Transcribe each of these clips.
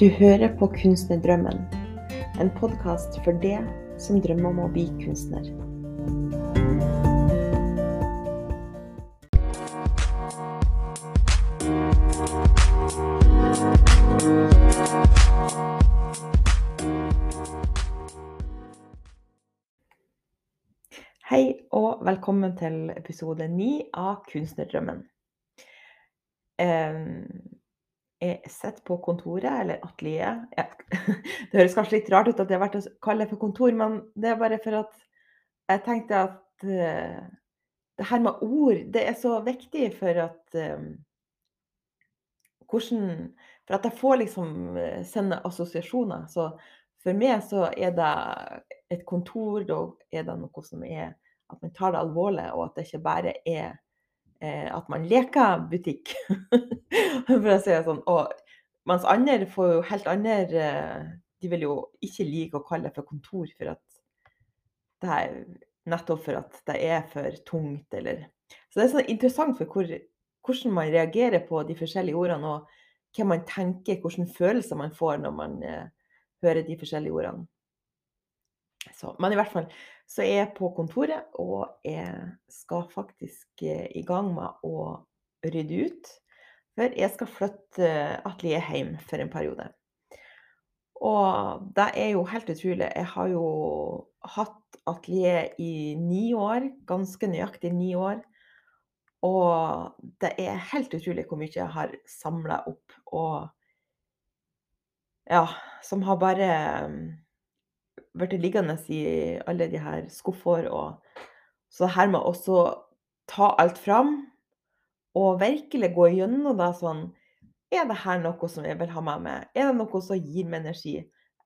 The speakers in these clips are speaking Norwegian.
Du hører på Kunstnerdrømmen, en podkast for det som drømmer om å bli kunstner. Hei og velkommen til episode ni av Kunstnerdrømmen. Eh, Jeg sitter på kontoret, eller atelieret. Ja, Det høres kanskje litt rart ut at jeg har vært å kalle det for kontor, men det er bare for at jeg tenkte at uh, det her med ord, det er så viktig for at um, hvordan For at jeg får liksom eh, sende assosiasjoner. Så for meg så er det et kontor, da er det noe som er At man tar det alvorlig, og at det ikke bare er at man leker butikk. For å si det sånn. Og mens andre får jo helt andre eh, De vil jo ikke like å kalle det for kontor, for at det er nettopp for at det er for tungt, eller Så det er sånn interessant for hvor, hvordan man reagerer på de forskjellige ordene, og hva man tenker, hvilke følelser man får når man eh, hører de forskjellige ordene. Så, men i hvert fall så er jeg på kontoret, og jeg skal faktisk eh, i gang med å rydde ut. For jeg skal flytte atelieret hjem for en periode. Og det er jo helt utrolig. Jeg har jo hatt atelier i ni år, ganske nøyaktig ni år. Og det er helt utrolig hvor mye jeg har samla opp, og ja, som har bare blitt liggende i alle de her skuffer og Så her med også ta alt fram, og virkelig gå gjennom det sånn Er det her noe som jeg vil ha med meg? Er det noe som gir meg energi?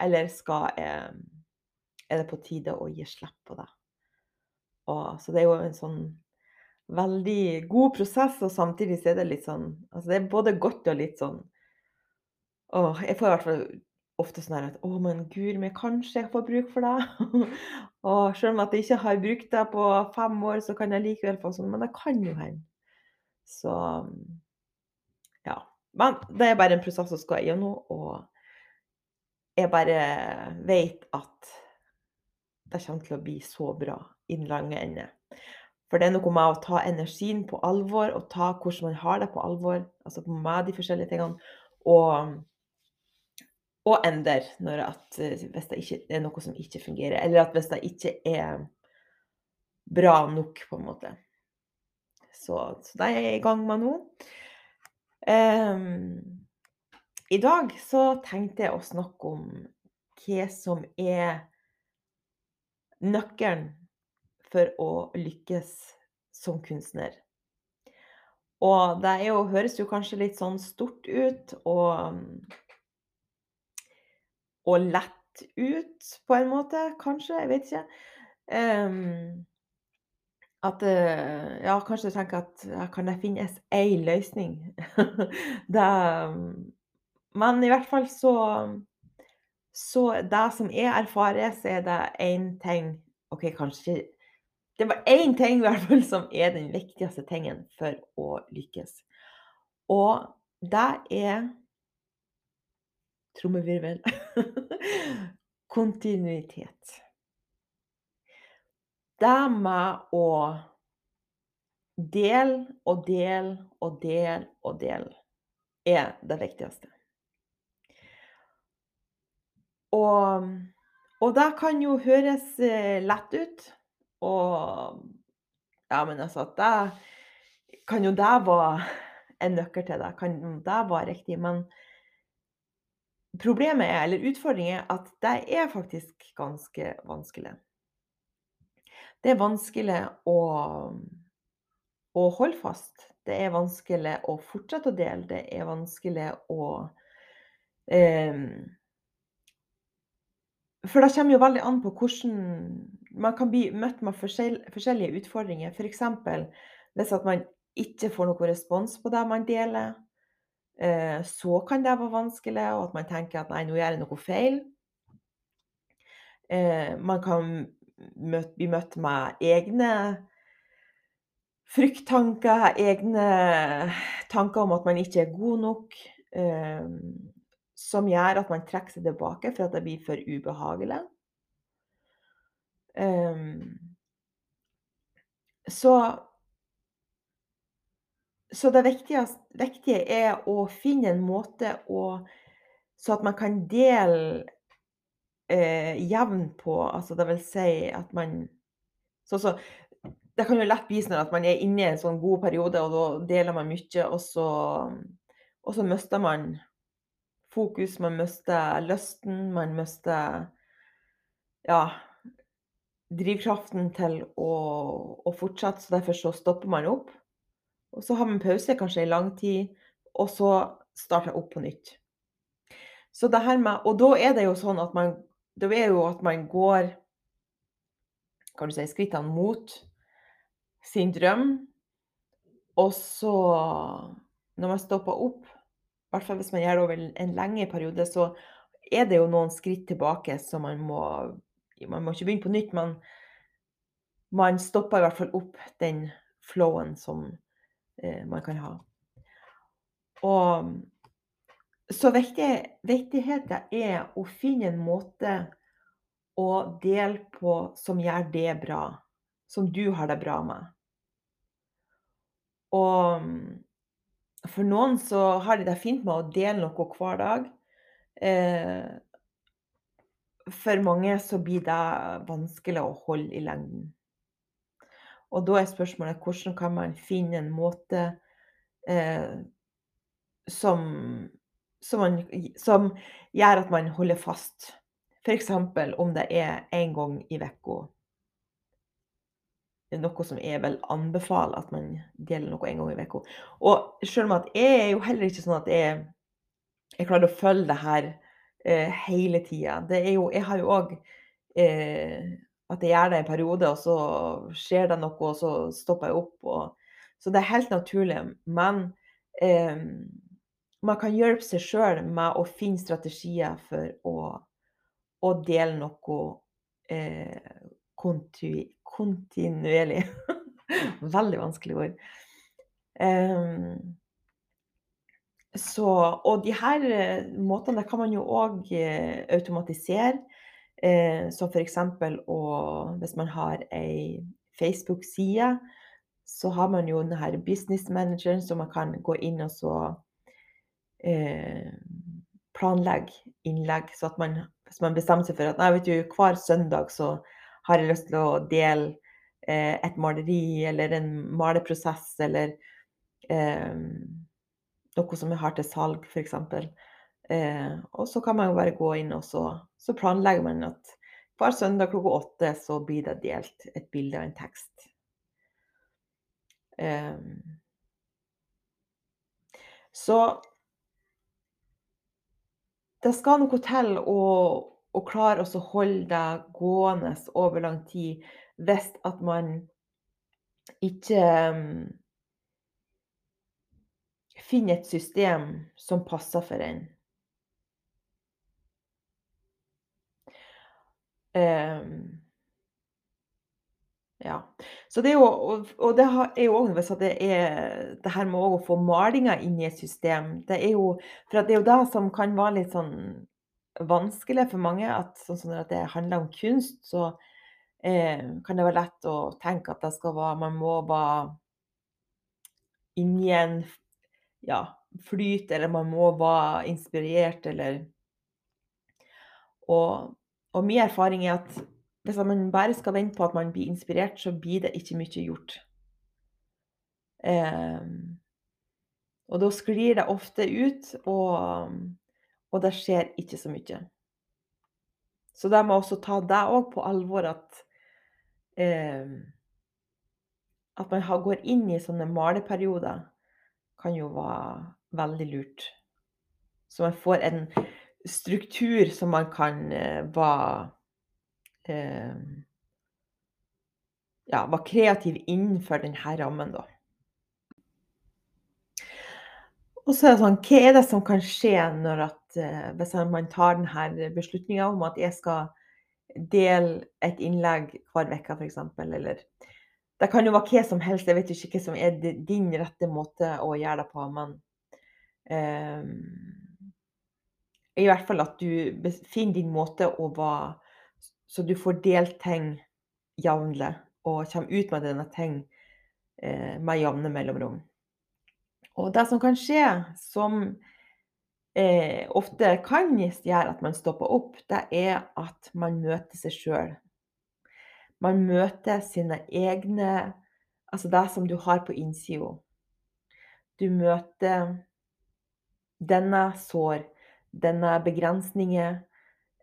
Eller skal jeg Er det på tide å gi slipp på det? Og, så det er jo en sånn veldig god prosess, og samtidig så er det litt sånn Altså det er både godt og litt sånn Åh, jeg får i hvert fall ofte sånn her at Å, men guri meg, kanskje jeg får bruk for det? og selv om at jeg ikke har brukt det på fem år, så kan jeg likevel få sånn Men det kan jo hende. Så ja. Men det er bare en prosess som skal gjennom, og jeg bare vet at det kommer til å bli så bra i den lange ende. For det er noe med å ta energien på alvor, og ta hvordan man har det på alvor, altså med de forskjellige tingene, og, og ender at, hvis det ikke er noe som ikke fungerer, eller at hvis det ikke er bra nok, på en måte. Så, så det er jeg i gang med nå. Um, I dag så tenkte jeg å snakke om hva som er nøkkelen for å lykkes som kunstner. Og det jo, høres jo kanskje litt sånn stort ut og, og lett ut, på en måte, kanskje. Jeg vet ikke. Um, at Ja, kanskje du tenker at ja, kan det finnes én løsning? det Men i hvert fall så Så det som jeg erfarer, så er det én ting OK, kanskje Det var én ting i hvert fall som er den viktigste tingen for å lykkes. Og det er Trommevirvel. Kontinuitet. Det med å dele og dele og dele og dele er det viktigste. Og, og det kan jo høres lett ut, og Ja, men altså at det Kan jo det være en nøkkel til det? Kan det være riktig? Men problemet er, eller utfordringen er, at det er faktisk ganske vanskelig. Det er vanskelig å, å holde fast. Det er vanskelig å fortsette å dele. Det er vanskelig å eh, For det kommer jo veldig an på hvordan Man kan bli møtt med forskjell, forskjellige utfordringer. F.eks. hvis at man ikke får noe respons på det man deler. Eh, så kan det være vanskelig, og at man tenker at nei, nå gjør jeg noe feil. Eh, man kan bli møtt med egne frykttanker, egne tanker om at man ikke er god nok. som gjør at man trekker seg tilbake for at det blir for ubehagelig. Så så det viktige er å finne en måte å Så at man kan dele eh, jevnt på, altså det vil si at man så, så Det kan jo lett bli sånn at man er inne i en sånn god periode, og da deler man mye, og så og så mister man fokus, man mister lysten, man mister Ja drivkraften til å å fortsette, så derfor så stopper man opp. Og så har man pause kanskje i lang tid, og så starter jeg opp på nytt. Så det her med Og da er det jo sånn at man Da er jo at man går Kan du si skrittene mot sin drøm, og så Når man stopper opp, i hvert fall hvis man gjør det over en lengre periode, så er det jo noen skritt tilbake så man må Man må ikke begynne på nytt, men man stopper i hvert fall opp den flowen som man kan ha. Og så viktig, viktigheten er å finne en måte å dele på som gjør det bra. Som du har det bra med. Og for noen så har de det fint med å dele noe hver dag. Eh, for mange så blir det vanskelig å holde i lengden. Og da er spørsmålet hvordan kan man finne en måte eh, som, som, man, som, gjør at man holder fast. F.eks. om det er én gang i uka. Noe som jeg vil anbefale at man deler noe en gang i uka. Og selv om at jeg er jo heller ikke sånn at jeg, jeg klarer å følge det her eh, hele tida. Jeg har jo òg at jeg gjør det en periode, og så skjer det noe, og så stopper jeg opp. Og, så det er helt naturlig. Men eh, man kan hjelpe seg sjøl med å finne strategier for å, å dele noe eh, kontu, kontinuerlig. Veldig vanskelig ord. Eh, så, og de her eh, måtene kan man jo òg eh, automatisere. Eh, som f.eks. Hvis man har ei Facebook-side, så har man jo denne business manageren, som man kan gå inn og så eh, planlegge innlegg. Så at man, hvis man bestemmer seg for at nei, vet du, hver søndag så har jeg lyst til å dele eh, et maleri eller en maleprosess eller eh, noe som jeg har til salg, f.eks. Eh, og så kan man jo bare gå inn, og så, så planlegger man at hver søndag klokka åtte så blir det delt et bilde av en tekst. Eh, så det skal noe til å, å klare å holde det gående over lang tid hvis at man ikke um, finner et system som passer for en. Ja. Så det er jo, og det er jo òg det er det her med å få malinga inn i et system. Det er jo, for det er jo det som kan være litt sånn vanskelig for mange. At sånn som at det handler om kunst, så eh, kan det være lett å tenke at det skal være Man må være inni en ja, flyt, eller man må være inspirert, eller Og og min erfaring er at hvis man bare skal vente på at man blir inspirert, så blir det ikke mye gjort. Eh, og da sklir det ofte ut, og, og det skjer ikke så mye. Så da må jeg også ta det òg på alvor at eh, At man går inn i sånne maleperioder, kan jo være veldig lurt. Så man får en struktur som man kan eh, være eh, Ja, være kreativ innenfor denne rammen, da. Og så er det sånn, hva er det som kan skje når at eh, hvis man tar denne beslutninga om at jeg skal dele et innlegg hver uke, f.eks., eller Det kan jo være hva som helst, jeg vet ikke hva som er din rette måte å gjøre det på, men um, i hvert fall at du finner din måte å være så du får delt ting jevnlig, og kommer ut med denne ting, eh, med jevne mellomrom. Og det som kan skje, som, eh, ofte kan gjøre at man stopper opp, det er at man møter seg sjøl. Man møter sine egne altså det som du har på innsida. Du møter denne sår, dine begrensningen.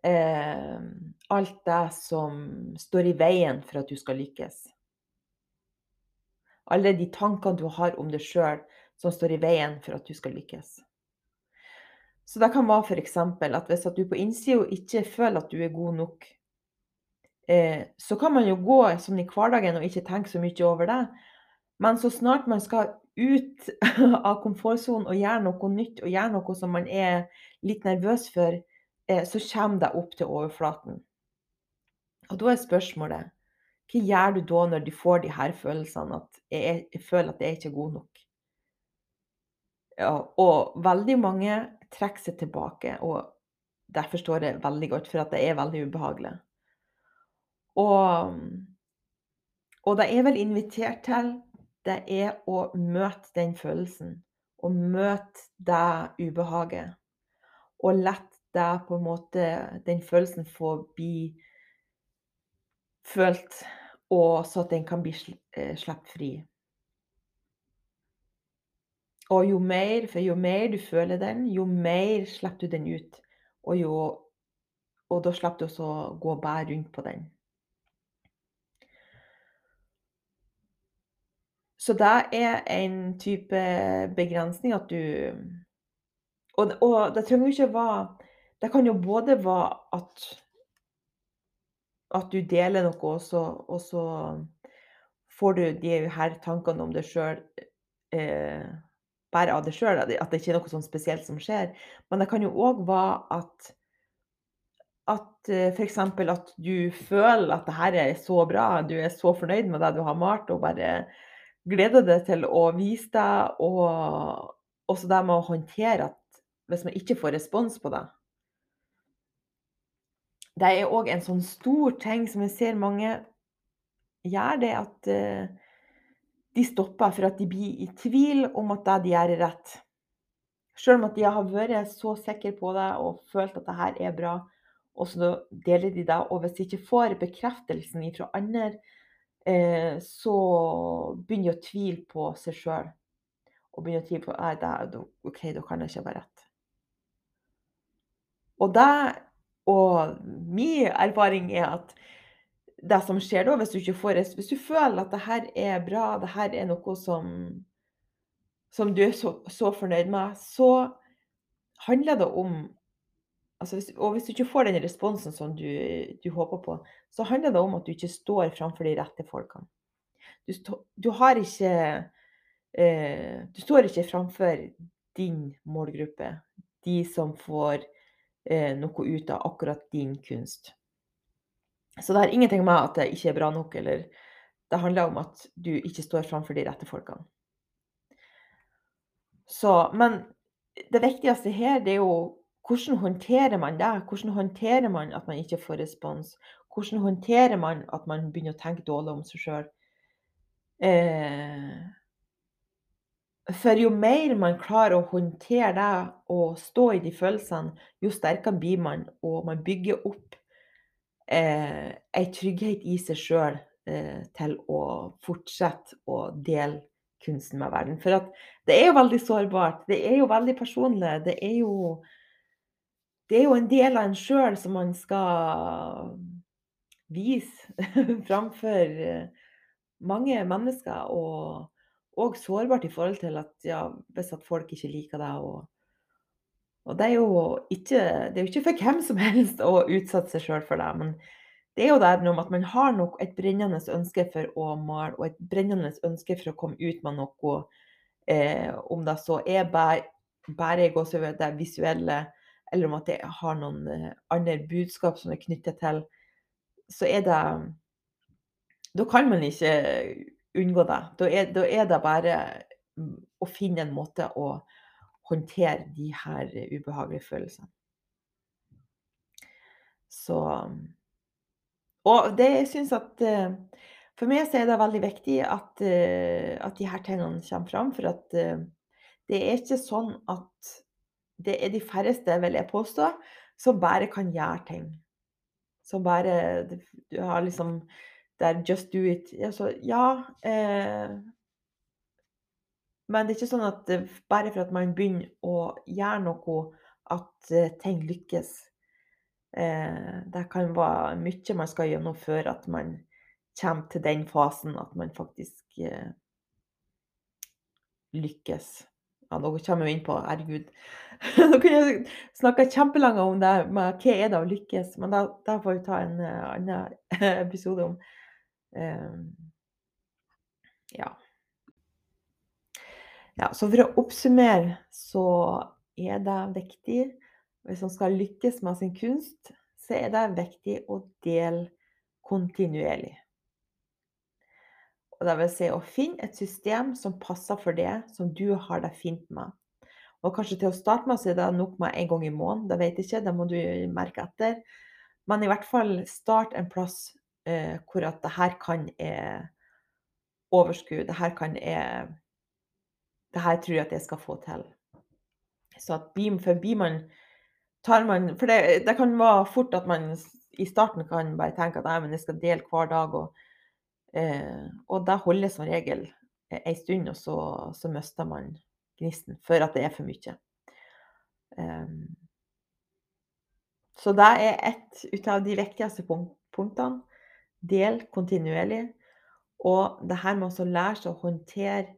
eh, alt det som står i veien for at du skal lykkes. Alle de tankene du har om deg sjøl som står i veien for at du skal lykkes. Så det kan være f.eks. at hvis at du på innsida ikke føler at du er god nok, eh, så kan man jo gå sånn i hverdagen og ikke tenke så mye over det. Men så snart man skal ut av komfortsonen og gjøre noe nytt, og gjøre noe som man er litt nervøs for, eh, så kommer det opp til overflaten. Og da er spørsmålet hva gjør du da når du får de her følelsene at jeg, jeg føler at jeg ikke er god nok? Ja, og veldig mange trekker seg tilbake, og derfor står det veldig godt, for at det er veldig ubehagelig. Og, og det er vel invitert til, det er å møte den følelsen. Og møte det ubehaget. Og måte den følelsen få bli følt, og så at den kan bli eh, sluppet fri. Og jo mer for jo mer du føler den, jo mer slipper du den ut. Og jo og da slipper du også å gå bare rundt på den. Så det er en type begrensning at du og og det trenger jo ikke være det kan jo både være at at du deler noe, og så og så får du de her tankene om deg sjøl, eh, bare av deg sjøl, at det ikke er noe sånn spesielt som skjer. Men det kan jo òg være at at eh, f.eks. at du føler at det her er så bra, du er så fornøyd med det du har malt, og bare gleder deg til å vise deg, og også det med å håndtere at hvis man ikke får respons på det. Det er òg en sånn stor ting som jeg ser mange gjør, det at eh, de stopper for at de blir i tvil om at det de gjør, er rett. Selv om at de har vært så sikre på det og følt at det her er bra, og så deler de det. Og hvis de ikke får bekreftelsen fra andre, så begynner de å tvile på seg sjøl. Og begynner å tvile på Nei, det, OK, da kan jeg ikke være rett. Og det og min erfaring er at det som skjer da, hvis du ikke får res hvis du føler at det her er bra, det her er noe som som du er så så fornøyd med, så handler det om altså hvis og hvis du ikke får den responsen som du du håper på, så handler det om at du ikke står framfor de rette folkene. Du du har ikke eh, du står ikke framfor din målgruppe, de som får eh, noe ut av akkurat din kunst. Så det har ingenting med at det ikke er bra nok, eller det handler om at du ikke står framfor de rette folkene. Så men det viktigste her, det er jo hvordan håndterer man det? Hvordan håndterer man at man ikke får respons? Hvordan håndterer man at man begynner å tenke dårlig om seg sjøl? Eh for jo mer man klarer å håndtere det og stå i de følelsene, jo sterkere blir man, og man bygger opp eh, ei trygghet i seg sjøl eh, til å fortsette å dele kunsten med verden. For det er jo veldig sårbart. Det er jo veldig personlig. Det er jo det er jo en del av en sjøl som man skal vise framfor mange mennesker. Og og sårbart i forhold til at ja, hvis at folk ikke liker deg og og det er ikke det er jo ikke for hvem som helst å utsette seg sjøl for det, men det er jo det med at man har nok et brennende ønske for å male, og et brennende ønske for å komme ut med noe, eh, om det så er bare, bare gåsehud, det visuelle, eller om at det har noen eh, andre budskap som er knyttet til, så er det Da kan man ikke unngå det. Da er, da er det bare å finne en måte å håndtere de her ubehagelige følelsene. Så Og det jeg syns at eh, For meg så er det veldig viktig at, eh, at de her tingene kommer fram, for at eh, det er ikke sånn at det er de færreste, vil jeg påstå, som bare kan gjøre ting. Som bare Du har liksom Det er just do it. Altså, ja eh, Men det er ikke sånn at bare for at man begynner å gjøre noe, at ting lykkes. Eh, det kan være mye man skal gjennomføre at man kommer til den fasen at man faktisk eh, lykkes. Ja, nå kommer vi inn på Herregud. Nå kunne jeg snakka kjempelenge om det med hva er det å lykkes, men da, da får vi ta en uh, annen episode om uh, Ja. Ja, så for å oppsummere så er det viktig hvis man skal lykkes med sin kunst, så er det viktig å dele kontinuerlig. Og det vil si å finne et system som passer for det, som du har det fint med. Og kanskje til å starte med så er det nok med en gang i måneden, det vet jeg ikke, det må du merke etter. Men i hvert fall start en plass eh, hvor at det her kan jeg overskue, det her kan jeg Det her tror jeg at jeg skal få til. Så at blir, for blir man tar man For det, det, kan være fort at man i starten kan bare tenke at jeg skal dele hver dag. Og, eh, og det holder som regel ei stund, og så, så, mister man gnisten for at det er for mye. Eh, så det er et ut av de viktigste punktene. Del kontinuerlig. Og det her med å lære seg å håndtere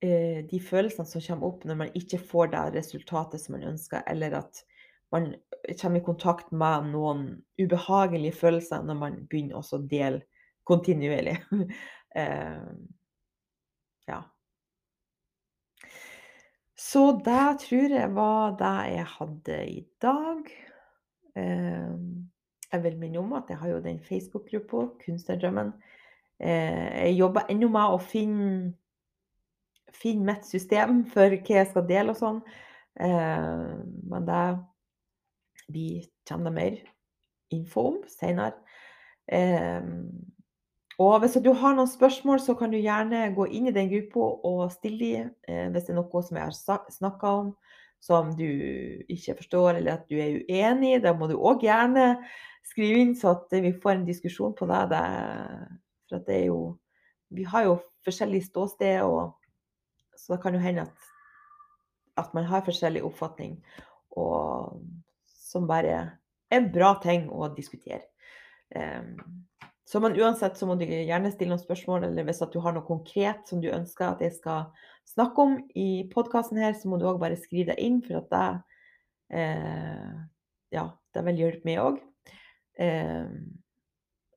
eh, de følelsene som kommer opp når man ikke får det resultatet som man ønsker, eller at man kommer i kontakt med noen ubehagelige følelser når man begynner å dele kontinuerlig. eh, ja. Så det tror jeg var det jeg hadde i dag. Eh, jeg vil minne om at jeg har jo den Facebook-gruppa, Kunstnerdrømmen. Eh, jeg jobber ennå med å finne, finne mitt system for hva jeg skal dele og sånn. Men det vi kommer mer info om senere. Og hvis du har noen spørsmål, så kan du gjerne gå inn i den gruppa og stille dem. Eh, hvis det er noe som jeg har snakka om som du ikke forstår, eller at du er uenig, i. da må du òg gjerne skrive inn, så at vi får en diskusjon på det. for det er jo Vi har jo forskjellig ståsted, og så det kan jo hende at, at man har forskjellig oppfatning. Og som bare er en bra ting å diskutere. Um, så men uansett så må du gjerne stille noen spørsmål, eller hvis du har noe konkret som du ønsker at jeg skal snakke om i podkasten her, så må du òg bare skrive det inn, for at det eh, Ja, det vil hjelpe meg òg. Eh,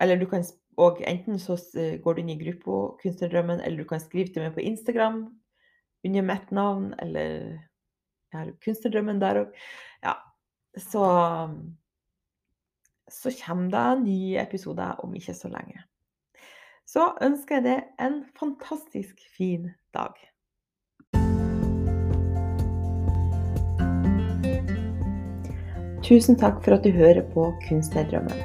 eller du kan òg enten så går du inn i gruppa Kunstnerdrømmen, eller du kan skrive til meg på Instagram under mitt navn, eller jeg har Kunstnerdrømmen der òg. Ja, så, så kommer det nye episoder om ikke så lenge. Så ønsker jeg deg en fantastisk fin dag. Tusen takk for at du hører på Kunstnerdrømmen.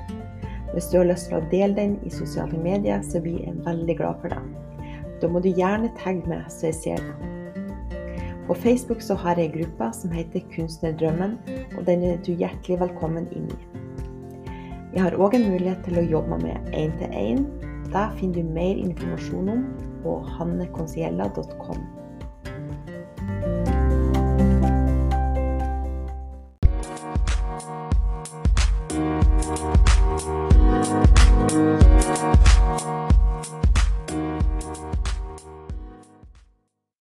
Hvis du har lyst til å dele den i sosiale medier, så blir jeg veldig glad for det. Da må du gjerne tagge meg, så jeg ser det. På Facebook så har jeg en gruppe som heter Kunstnerdrømmen, og den er du hjertelig velkommen inn i. Jeg har òg en mulighet til å jobbe med én-til-én. Da finner du mer informasjon om på hannekonsiella.com.